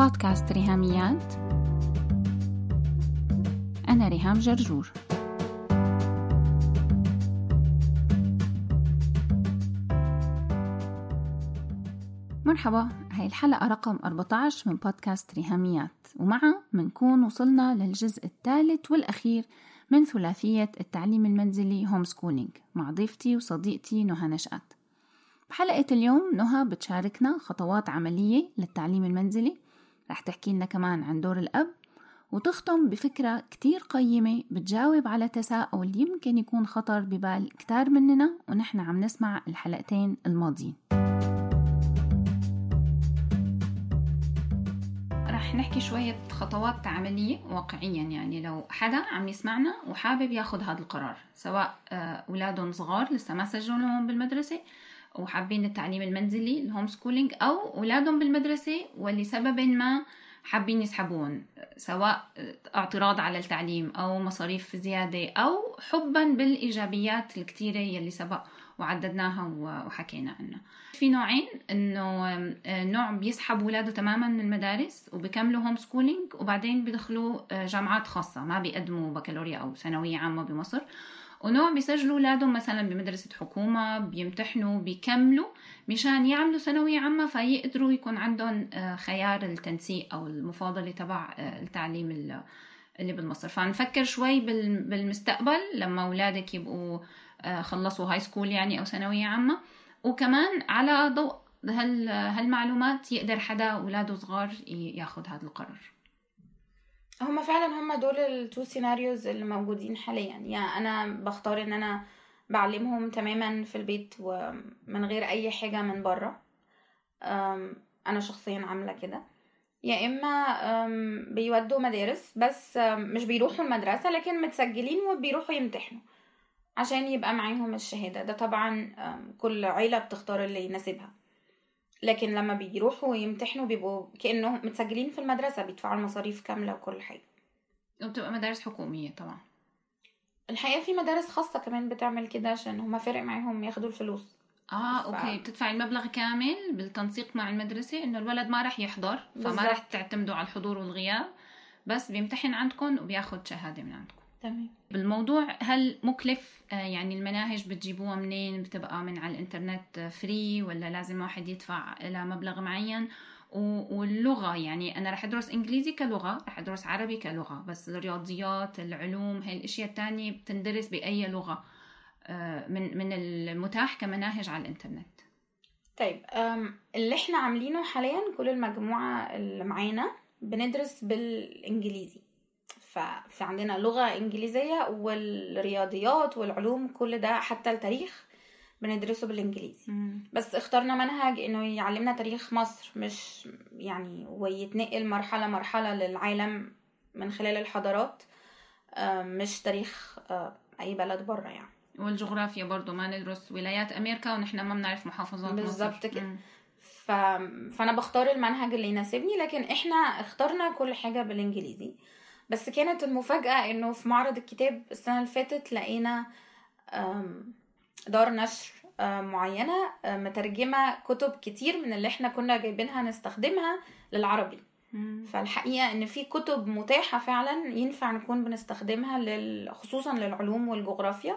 بودكاست ريهاميات. أنا ريهام جرجور. مرحبا هاي الحلقة رقم 14 من بودكاست ريهاميات. ومعها منكون وصلنا للجزء الثالث والأخير من ثلاثية التعليم المنزلي هوم سكولينج مع ضيفتي وصديقتي نهى نشأت. بحلقة اليوم نهى بتشاركنا خطوات عملية للتعليم المنزلي رح تحكي لنا كمان عن دور الأب وتختم بفكرة كتير قيمة بتجاوب على تساؤل يمكن يكون خطر ببال كتار مننا ونحن عم نسمع الحلقتين الماضيين. رح نحكي شوية خطوات عملية واقعيا يعني لو حدا عم يسمعنا وحابب ياخد هذا القرار سواء أولادهم صغار لسه ما سجلوا بالمدرسة وحابين التعليم المنزلي ال homeschooling أو أولادهم بالمدرسة ولسبب ما حابين يسحبون سواء اعتراض على التعليم أو مصاريف زيادة أو حبا بالإيجابيات الكتيرة يلي سبق وعددناها وحكينا عنها. في نوعين إنه نوع بيسحب أولاده تماما من المدارس وبكملوا homeschooling وبعدين بيدخلوا جامعات خاصة ما بيقدموا بكالوريا أو ثانوية عامة بمصر. ونوع بيسجلوا اولادهم مثلا بمدرسة حكومة بيمتحنوا بيكملوا مشان يعملوا ثانوية عامة فيقدروا يكون عندهم خيار التنسيق أو المفاضلة تبع التعليم اللي بالمصر فنفكر شوي بالمستقبل لما أولادك يبقوا خلصوا هاي سكول يعني أو ثانوية عامة. وكمان على ضوء هال هالمعلومات يقدر حدا أولاده صغار ياخذ هذا القرار. هما فعلا هما دول ال two scenarios اللي موجودين حاليا. يعني أنا بختار إن أنا بعلمهم تماما في البيت ومن غير أي حاجة من بره. أنا شخصيا عاملة كده. يا إما بيودوا مدارس بس مش بيروحوا المدرسة لكن متسجلين وبيروحوا يمتحنوا عشان يبقى معاهم الشهادة. ده طبعا كل عيلة بتختار اللي يناسبها. لكن لما بيروحوا يمتحنوا بيبقوا كأنهم متسجلين في المدرسة بيدفعوا المصاريف كاملة وكل حاجة. وبتبقى مدارس حكومية طبعا. الحقيقة في مدارس خاصة كمان بتعمل كده عشان هما فارق معاهم ياخدوا الفلوس. آه ف... okay. بتدفعي المبلغ كامل بالتنسيق مع المدرسة إنه الولد ما راح يحضر فما. راح تعتمدوا على الحضور والغياب بس بيمتحن عندكم وبياخد شهادة من عندكم. تمام. بالموضوع هل مكلف؟ يعني المناهج بتجيبوها منين؟ بتبقى من على الإنترنت free ولا لازم واحد يدفع لها مبلغ معين؟ واللغة يعني أنا رح أدرس إنجليزي كلغة رح أدرس عربي كلغة بس الرياضيات العلوم هاي الأشياء التانية بتندرس بأي لغة من من المتاح كمناهج على الإنترنت. طيب اللي إحنا عاملينه حاليا كل المجموعة اللي معانا بندرس بالإنجليزي. ففي عندنا لغة إنجليزية والرياضيات والعلوم كل ده حتى التاريخ بندرسه بالإنجليزي. مم. بس اخترنا منهج إنه يعلمنا تاريخ مصر مش يعني ويتنقل مرحلة مرحلة للعالم من خلال الحضارات مش تاريخ أي بلد بره يعني. والجغرافيا برضو ما ندرس ولايات أمريكا ونحن ما بنعرف محافظات بالظبط كده. ف... فأنا بختار المنهج اللي يناسبني لكن إحنا اخترنا كل حاجة بالإنجليزي. بس كانت المفاجأة إنه في معرض الكتاب السنة اللي فاتت لقينا دار نشر معينة مترجمة كتب كتير من اللي إحنا كنا جايبينها نستخدمها للعربي. مم. فالحقيقة إن في كتب متاحة فعلا ينفع نكون بنستخدمها لل... خصوصا للعلوم والجغرافيا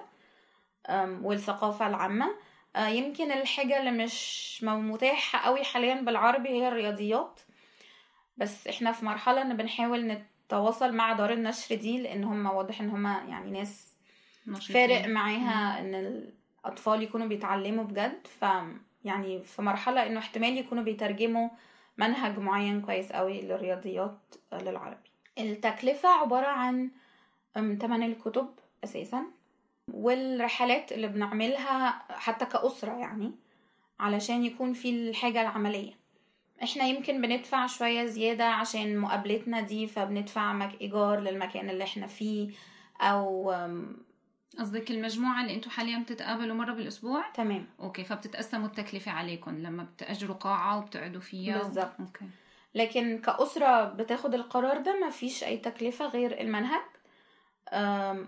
والثقافة العامة. يمكن الحاجة اللي مش متاحة قوي حاليا بالعربي هي الرياضيات. بس إحنا في مرحلة إن بنحاول نت تواصل مع دار النشر دي لأن هم واضح ان هم يعني ناس فارق معاها ان الاطفال يكونوا بيتعلموا بجد. ف يعني في مرحلة انه احتمال يكونوا بيترجموا منهج معين كويس قوي للرياضيات للعربي. التكلفة عبارة عن تمن الكتب أساسا والرحلات اللي بنعملها حتى كأسرة يعني علشان يكون في الحاجة العملية. إحنا يمكن بندفع شوية زيادة عشان مقابلتنا دي فبندفع مك إيجار للمكان اللي إحنا فيه أو قصدك المجموعة اللي أنتوا حاليا بتتقابلوا مرة بالأسبوع؟ تمام. okay فبتتقسموا التكلفة عليكم لما بتأجروا قاعة وبتقعدوا فيها بالظبط. و... okay. لكن كأسرة بتاخد القرار ده ما فيش أي تكلفة غير المنهج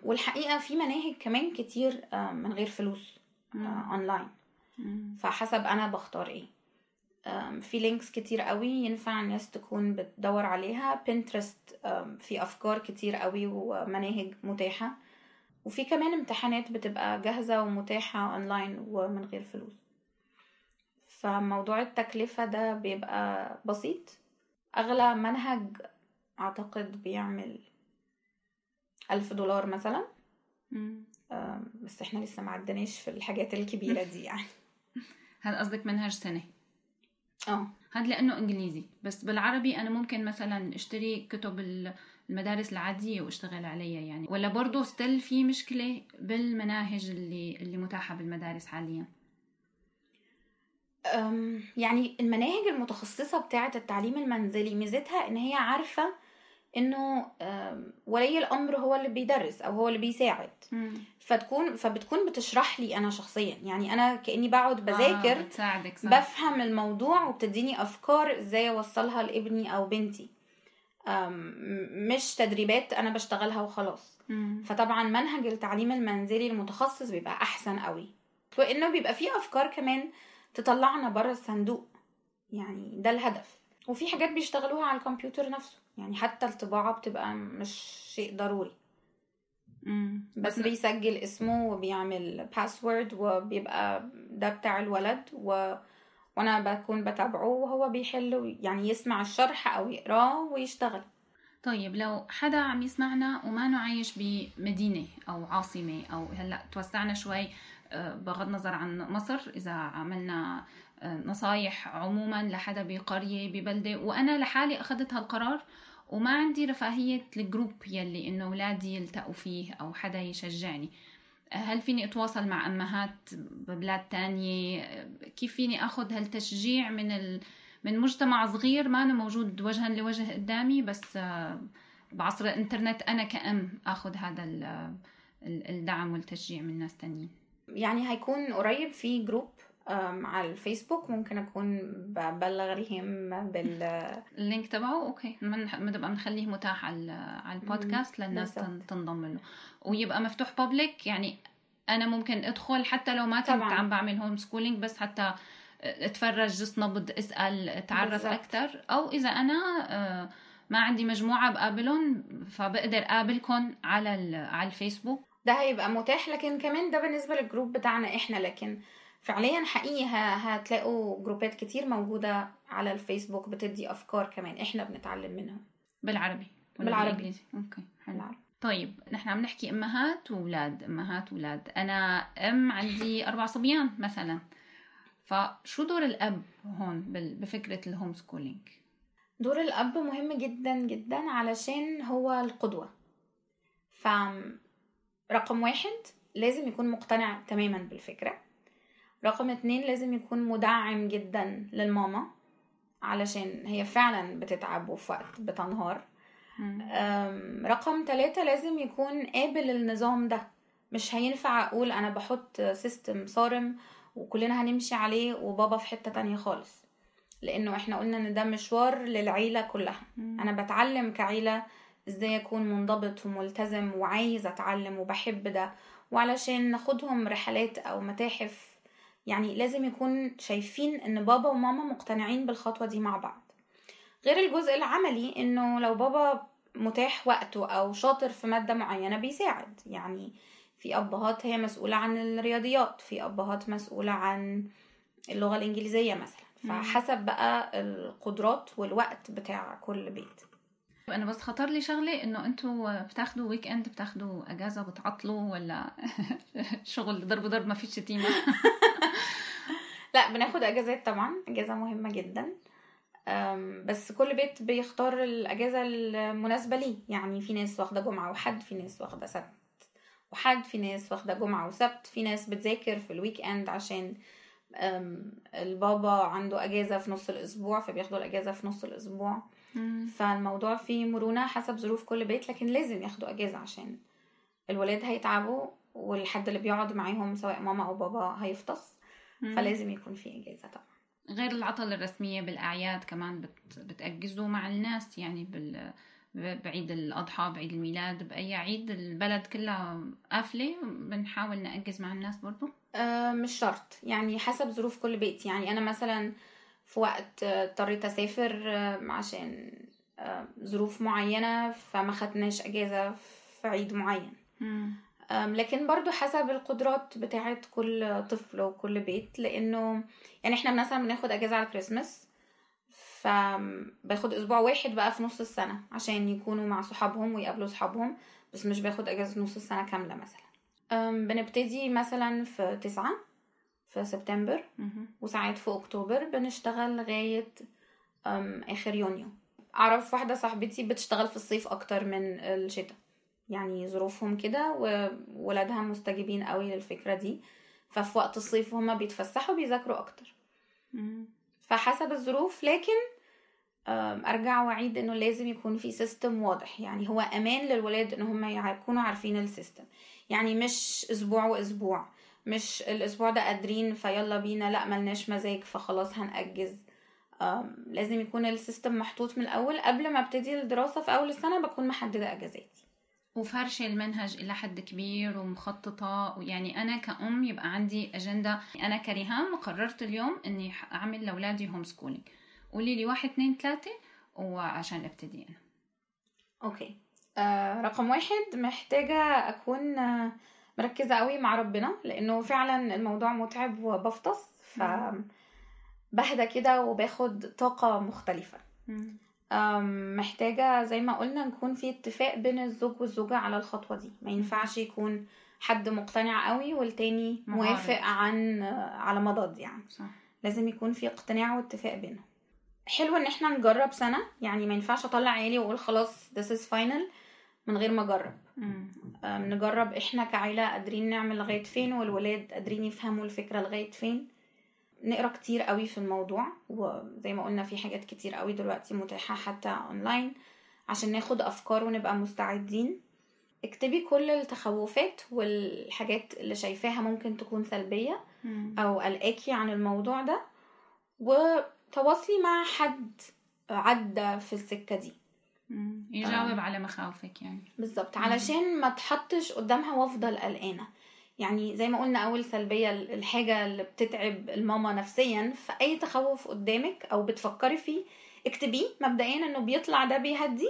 والحقيقة في مناهج كمان كتير من غير فلوس اونلاين فحسب أنا بختار إيه. في links كتير قوي ينفع الناس تكون بتدور عليها. Pinterest في أفكار كتير قوي ومناهج متاحة. وفي كمان امتحانات بتبقى جاهزة ومتاحة اونلاين ومن غير فلوس. فموضوع التكلفة ده بيبقى بسيط. أغلى منهج أعتقد بيعمل ألف دولار مثلا. بس إحنا لسه ما عدناش في الحاجات الكبيرة دي يعني. هذا قصدك منهج سنة؟ آه. هذا لأنه إنجليزي. بس بالعربي أنا ممكن مثلا أشتري كتب المدارس العادية وأشتغل عليها يعني. ولا برضه ستيل في مشكلة بالمناهج اللي اللي متاحة بالمدارس حاليا؟ يعني المناهج المتخصصة بتاعة التعليم المنزلي ميزتها إن هي عارفة إنه ولي الأمر هو اللي بيدرس أو هو اللي بيساعد. فتكون فبتكون بتشرح لي أنا شخصيا. يعني أنا كأني بقعد بذاكر آه بتساعدك صح. بفهم الموضوع وبتديني أفكار إزاي أوصلها لابني أو بنتي. مش تدريبات أنا بشتغلها وخلاص. فطبعا منهج التعليم المنزلي المتخصص بيبقى أحسن قوي. وإنه بيبقى فيه أفكار كمان تطلعنا بره الصندوق. يعني ده الهدف. وفي حاجات بيشتغلوها على الكمبيوتر نفسه. يعني حتى الطباعة بتبقى مش شيء ضروري. مم. بس بيسجل اسمه وبيعمل باسورد وبيبقى ده بتاع الولد و... وأنا بكون بتابعه وهو بيحل يعني يسمع الشرح أو يقراه ويشتغل. طيب لو حدا عم يسمعنا وما عايش بمدينة أو عاصمة أو هلأ توسعنا شوي آه، بغض النظر عن مصر إذا عملنا نصايح عموما لحدا بقرية ببلدة وأنا لحالي أخذت هالقرار وما عندي رفاهية الجروب يلي إنه أولادي يلتقوا فيه أو حدا يشجعني. هل فيني أتواصل مع أمهات ببلاد تانية؟ كيف فيني أخذ هالتشجيع من ال... من مجتمع صغير ما أنا موجود وجها لوجه قدامي بس آه، بعصر الإنترنت أنا كأم أخذ هذا ال- ال- الدعم والتشجيع من ناس تانيين. يعني هيكون قريب في group؟ على الفيسبوك. ممكن أكون ببلغ ريهام بال ال link تبعه. okay. بنبقى بنخليه متاح على على البودكاست للناس تنضم له. ويبقى مفتوح public يعني أنا ممكن أدخل حتى لو ما كنت طبعاً. عم بعمل homeschooling بس حتى أتفرج جس نبض أسأل أتعرف. أكثر أو إذا أنا آه، ما عندي مجموعة بقابلهم فبقدر اقابلكم على على الفيسبوك. ده هيبقى متاح. لكن كمان ده بالنسبة لل group بتاعنا إحنا. لكن فعليا حقيقي هتلاقوا group ات كتير موجودة على الفيسبوك بتدي أفكار كمان إحنا بنتعلم منها بالعربي. بالعربي. بالإنجليزي؟ okay حلو. بالعربي. طيب نحن عم نحكي أمهات واولاد أمهات واولاد أنا أم عندي أربع صبيان مثلا. فشو دور الأب هون بفكرة ال homeschooling دور الأب مهم جدا جدا علشان هو القدوة. ف رقم واحد لازم يكون مقتنع تماما بالفكرة. رقم اتنين لازم يكون مدعم جدا للماما علشان هي فعلا بتتعب وفي وقت بتنهار. رقم ثلاثة لازم يكون قابل النظام ده. مش هينفع أقول أنا بحط سيستم صارم وكلنا هنمشي عليه وبابا في حتة تانية خالص. لأنه إحنا قلنا إن ده مشوار للعيلة كلها. أنا بتعلم كعيلة إزاي أكون منضبط وملتزم وعايز أتعلم وبحب ده. وعلشان ناخدهم رحلات أو متاحف يعني لازم يكون شايفين إن بابا وماما مقتنعين بالخطوة دي مع بعض. غير الجزء العملي إنه لو بابا متاح وقته أو شاطر في مادة معينة بيساعد. يعني في أبهات هي مسؤولة عن الرياضيات في أبهات مسؤولة عن اللغة الإنجليزية مثلا. فحسب بقى القدرات والوقت بتاع كل بيت. أنا بس خطر لي شغله إنه أنتم بتاخذوا weekend بتاخذوا أجازة بتعطلوا ولا شغل ضرب ضرب ما فيش شتيمة؟ لا بناخد أجازات طبعا أجازة مهمة جدا. بس كل بيت بيختار الأجازة المناسبة ليه. يعني في ناس واخدة جمعة وحد في ناس واخدة سبت وحد في ناس واخدة جمعة وسبت في ناس بتذاكر في الويك إند عشان البابا عنده أجازة في نص الأسبوع فبياخدوا الأجازة في نص الأسبوع. فالموضوع فيه مرونة حسب ظروف كل بيت لكن لازم ياخدوا أجازة عشان الولاد هيتعبوا والحد اللي بيقعد معاهم سواء ماما أو بابا هيفطس. فلازم يكون في اجازة طبعا. غير العطل الرسمية بالأعياد كمان بت... بتأجزوا مع الناس يعني بال... بعيد الأضحى بعيد الميلاد بأي عيد البلد كلها قافلة بنحاول نأجز مع الناس برضو؟ آه، مش شرط. يعني حسب ظروف كل بيت. يعني أنا مثلا في وقت اضطريت أسافر آه، عشان آه، ظروف معينة فما خدناش إجازة في عيد معين. مم. لكن برضو حسب القدرات بتاعت كل طفل وكل بيت لأنه يعني إحنا مثلا بناخد أجازة على الكريسماس فباخد أسبوع واحد بقى في نص السنة عشان يكونوا مع صحابهم ويقابلوا صحابهم بس مش باخد أجازة نص السنة كاملة مثلا. بنبتدي مثلا في تسعة في سبتمبر. وساعات في أكتوبر بنشتغل لغاية أم، آخر يونيو. أعرف واحدة صاحبتي بتشتغل في الصيف أكتر من الشتاء. يعني ظروفهم كده وولادها مستجيبين قوي للفكرة دي. ففي وقت الصيف هما بيتفسحوا بيذاكروا أكتر. مم. فحسب الظروف لكن أرجع وأعيد إنه لازم يكون في system واضح. يعني هو أمان للولاد إن هم يكونوا عارفين ال system يعني مش أسبوع وأسبوع. مش الأسبوع ده قادرين فيلا بينا لا ملناش مزاج فخلاص هنأجز. لازم يكون ال system محطوط من الأول. قبل ما أبتدي الدراسة في أول السنة بكون محددة أجازاتي. وفرشة المنهج إلى حد كبير ومخططة. يعني أنا كأم يبقى عندي أجندة. أنا كريهام قررت اليوم إني أعمل لأولادي homeschooling قولي لي واحد اتنين تلاتة وعشان أبتدي أنا. okay. آه رقم واحد محتاجة أكون آه مركزة قوي مع ربنا لأنه فعلا الموضوع متعب وبفصل. ف بهدى كده وباخد طاقة مختلفة. مم. محتاجة زي ما قلنا نكون في اتفاق بين الزوج والزوجة على الخطوة دي. ما ينفعش يكون حد مقتنع قوي والتاني معارض. موافق عن على مضض يعني. صح. لازم يكون في اقتناع واتفاق بينهم. حلو إن إحنا نجرب سنة. يعني ما ينفعش أطلع عيالي وأقول خلاص this is final من غير ما أجرب. نجرب إحنا كعيلة قادرين نعمل لغاية فين والولاد قادرين يفهموا الفكرة لغاية فين. نقرأ كتير قوي في الموضوع وزي ما قلنا في حاجات كتير قوي دلوقتي متاحة حتى اونلاين عشان ناخد أفكار ونبقى مستعدين. اكتبي كل التخوفات والحاجات اللي شايفاها ممكن تكون سلبية مم. أو قلقاكي عن الموضوع ده وتواصلي مع حد عدى في السكة دي. مم. يجاوب على مخاوفك يعني. بالظبط. علشان ما تحطش قدامها وافضل قلقانة. يعني زي ما قلنا أول سلبية الحاجة اللي بتتعب الماما نفسيا فأي تخوف قدامك أو بتفكري فيه اكتبيه مبدئيا إنه بيطلع ده بيهدي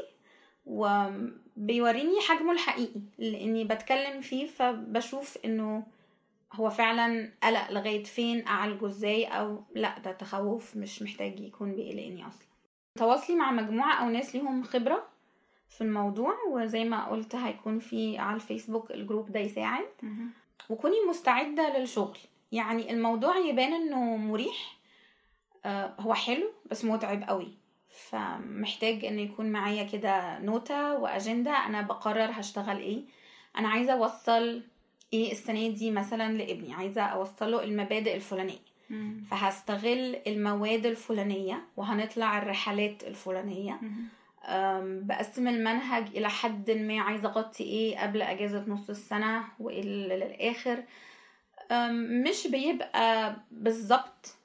وبيوريني حجمه الحقيقي لإني بتكلم فيه فبشوف إنه هو فعلا قلق لغاية فين أعالجه إزاي أو لأ ده تخوف مش محتاج يكون بيقلقني أصلا تواصلي مع مجموعة أو ناس ليهم خبرة في الموضوع وزي ما قلت هيكون في على الفيسبوك الجروب ده يساعد. وكوني مستعدة للشغل. يعني الموضوع يبان إنه مريح آه، هو حلو بس متعب قوي. فمحتاج ان يكون معايا كده نوتة وأجندة أنا بقرر هشتغل إيه. أنا عايزة أوصل إيه السنة دي مثلا لابني. عايزة أوصله المبادئ الفلانية. مم. فهستغل المواد الفلانية وهنطلع الرحلات الفلانية. مهم. بقسم المنهج إلى حد ما عايزة أغطي إيه قبل أجازة نص اللي للآخر أم، مش بيبقى بالظبط.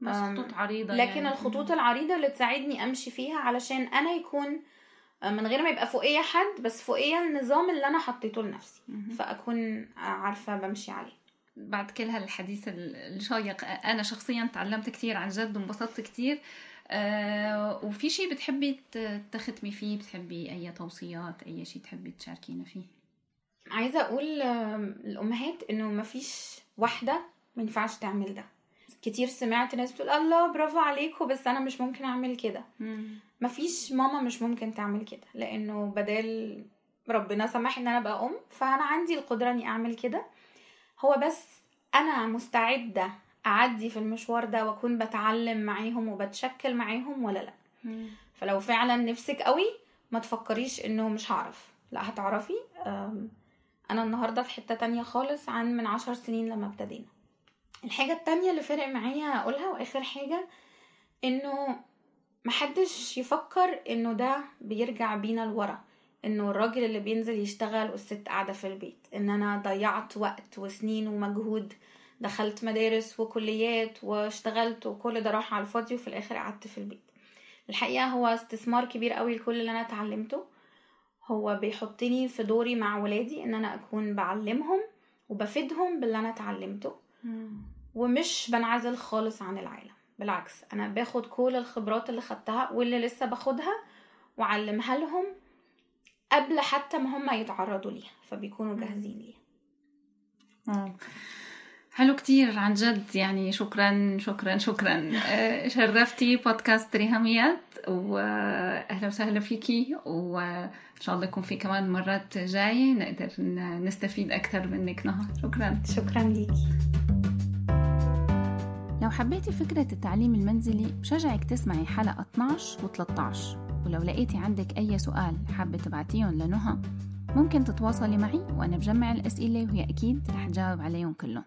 بس خطوط عريضة لكن يعني. الخطوط العريضة اللي تساعدني أمشي فيها علشان أنا يكون من غير ما يبقى فوقيا حد بس فوقيا النظام اللي أنا حطيته لنفسي. مهم. فأكون عارفة بمشي عليه. بعد كل هالحديث ال- الشيق أنا شخصيا تعلمت كتير عن جد وانبسطت كتير. أه وفي شيء بتحبي تختمي فيه؟ بتحبي أي توصيات أي شيء تحبي تشاركينا فيه؟ عايزة أقول أم، للأمهات إنه مفيش واحدة مينفعش تعمل ده. كتير سمعت ناس بتقول الله برافو عليكم بس أنا مش ممكن أعمل كده. مفيش ماما مش ممكن تعمل كده لأنه بدل ربنا سمح إن أنا أبقى أم فأنا عندي القدرة إني أعمل كده. هو بس أنا مستعدة أعدي في المشوار ده وأكون بتعلم معاهم وبتشكل معاهم ولا لأ. فلو فعلا نفسك قوي ما تفكريش إنه مش هعرف. لأ هتعرفي. أنا النهارده في حتة تانية خالص عن من عشر سنين لما ابتدينا. الحاجة التانية اللي فرق معايا أقولها وآخر حاجة إنه محدش يفكر إنه ده بيرجع بينا لورا. إنه الراجل اللي بينزل يشتغل والست قاعدة في البيت. إن أنا ضيعت وقت وسنين ومجهود دخلت مدارس وكليات واشتغلت وكل ده راح على الفاضي وفي الآخر قعدت في البيت. الحقيقة هو استثمار كبير قوي لكل اللي أنا اتعلمته. هو بيحطني في دوري مع ولادي إن أنا أكون بعلمهم وبفيدهم باللي أنا اتعلمته. ومش بنعزل خالص عن العالم. بالعكس أنا باخد كل الخبرات اللي خدتها واللي لسه باخدها وعلمها لهم قبل حتى ما هم يتعرضوا ليها فبيكونوا جاهزين ليها. حلو كتير عن جد يعني شكرا شكرا شكرا. آه، شرفتي بودكاست ريهاميات واهلا وسهلا فيكي وإن شاء الله يكون في كمان مرات جاية نقدر نستفيد أكثر منك نهى. شكرا. شكرا ليكي. لو حبيتي فكرة التعليم المنزلي بشجعك تسمعي حلقة 12 و 13 ولو لقيتي عندك أي سؤال حابة تبعتيهم لنهى ممكن تتواصلي معي وأنا بجمع الأسئلة وهي أكيد رح جاوب عليهم كلهم.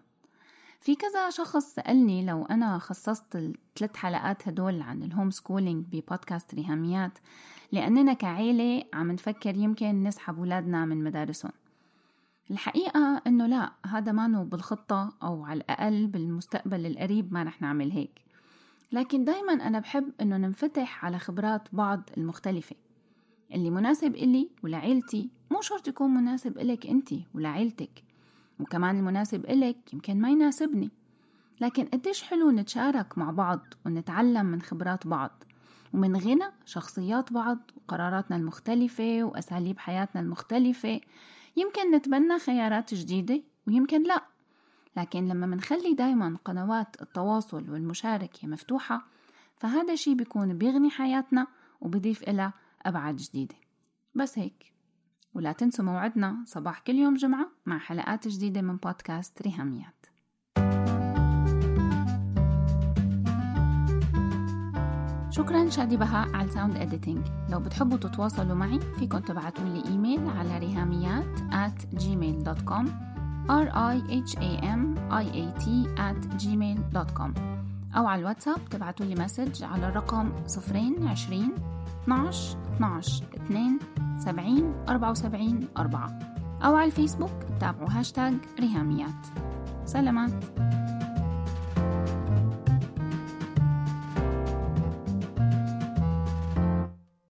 في كذا شخص سألني لو أنا خصصت الثلاث حلقات هدول عن الهوم سكولينج ببودكاست ريهاميات لأننا كعيلة عم نفكر يمكن نسحب ولادنا من مدارسهم. الحقيقة إنه لا هذا ما بالخطة أو على الأقل بالمستقبل القريب ما رح نعمل هيك. لكن دايما أنا بحب إنه ننفتح على خبرات بعض المختلفة. اللي مناسب إلي ولعيلتي مو شرط يكون مناسب إلك أنت ولعيلتك. وكمان المناسب إلك يمكن ما يناسبني. لكن قديش حلو نتشارك مع بعض ونتعلم من خبرات بعض ومن غنى شخصيات بعض وقراراتنا المختلفة وأساليب حياتنا المختلفة. يمكن نتبنى خيارات جديدة ويمكن لا. لكن لما منخلي دايما قنوات التواصل والمشاركة مفتوحة فهذا شي بيكون بيغني حياتنا وبضيف إلها أبعاد جديدة. بس هيك. ولا تنسوا موعدنا صباح كل يوم جمعة مع حلقات جديدة من بودكاست ريهاميات. شكرا شادي بهاء على ال sound editing لو بتحبوا تتواصلوا معي فيكن تبعتوا لي إيميل على ريهاميات at gmail.com r i h a m i a t at gmail.com أو على الواتساب تبعتوا لي message على الرقم 020 12 12 2 70 74 4 أو على الفيسبوك تابعوا هاشتاج ريهاميات. سلامات.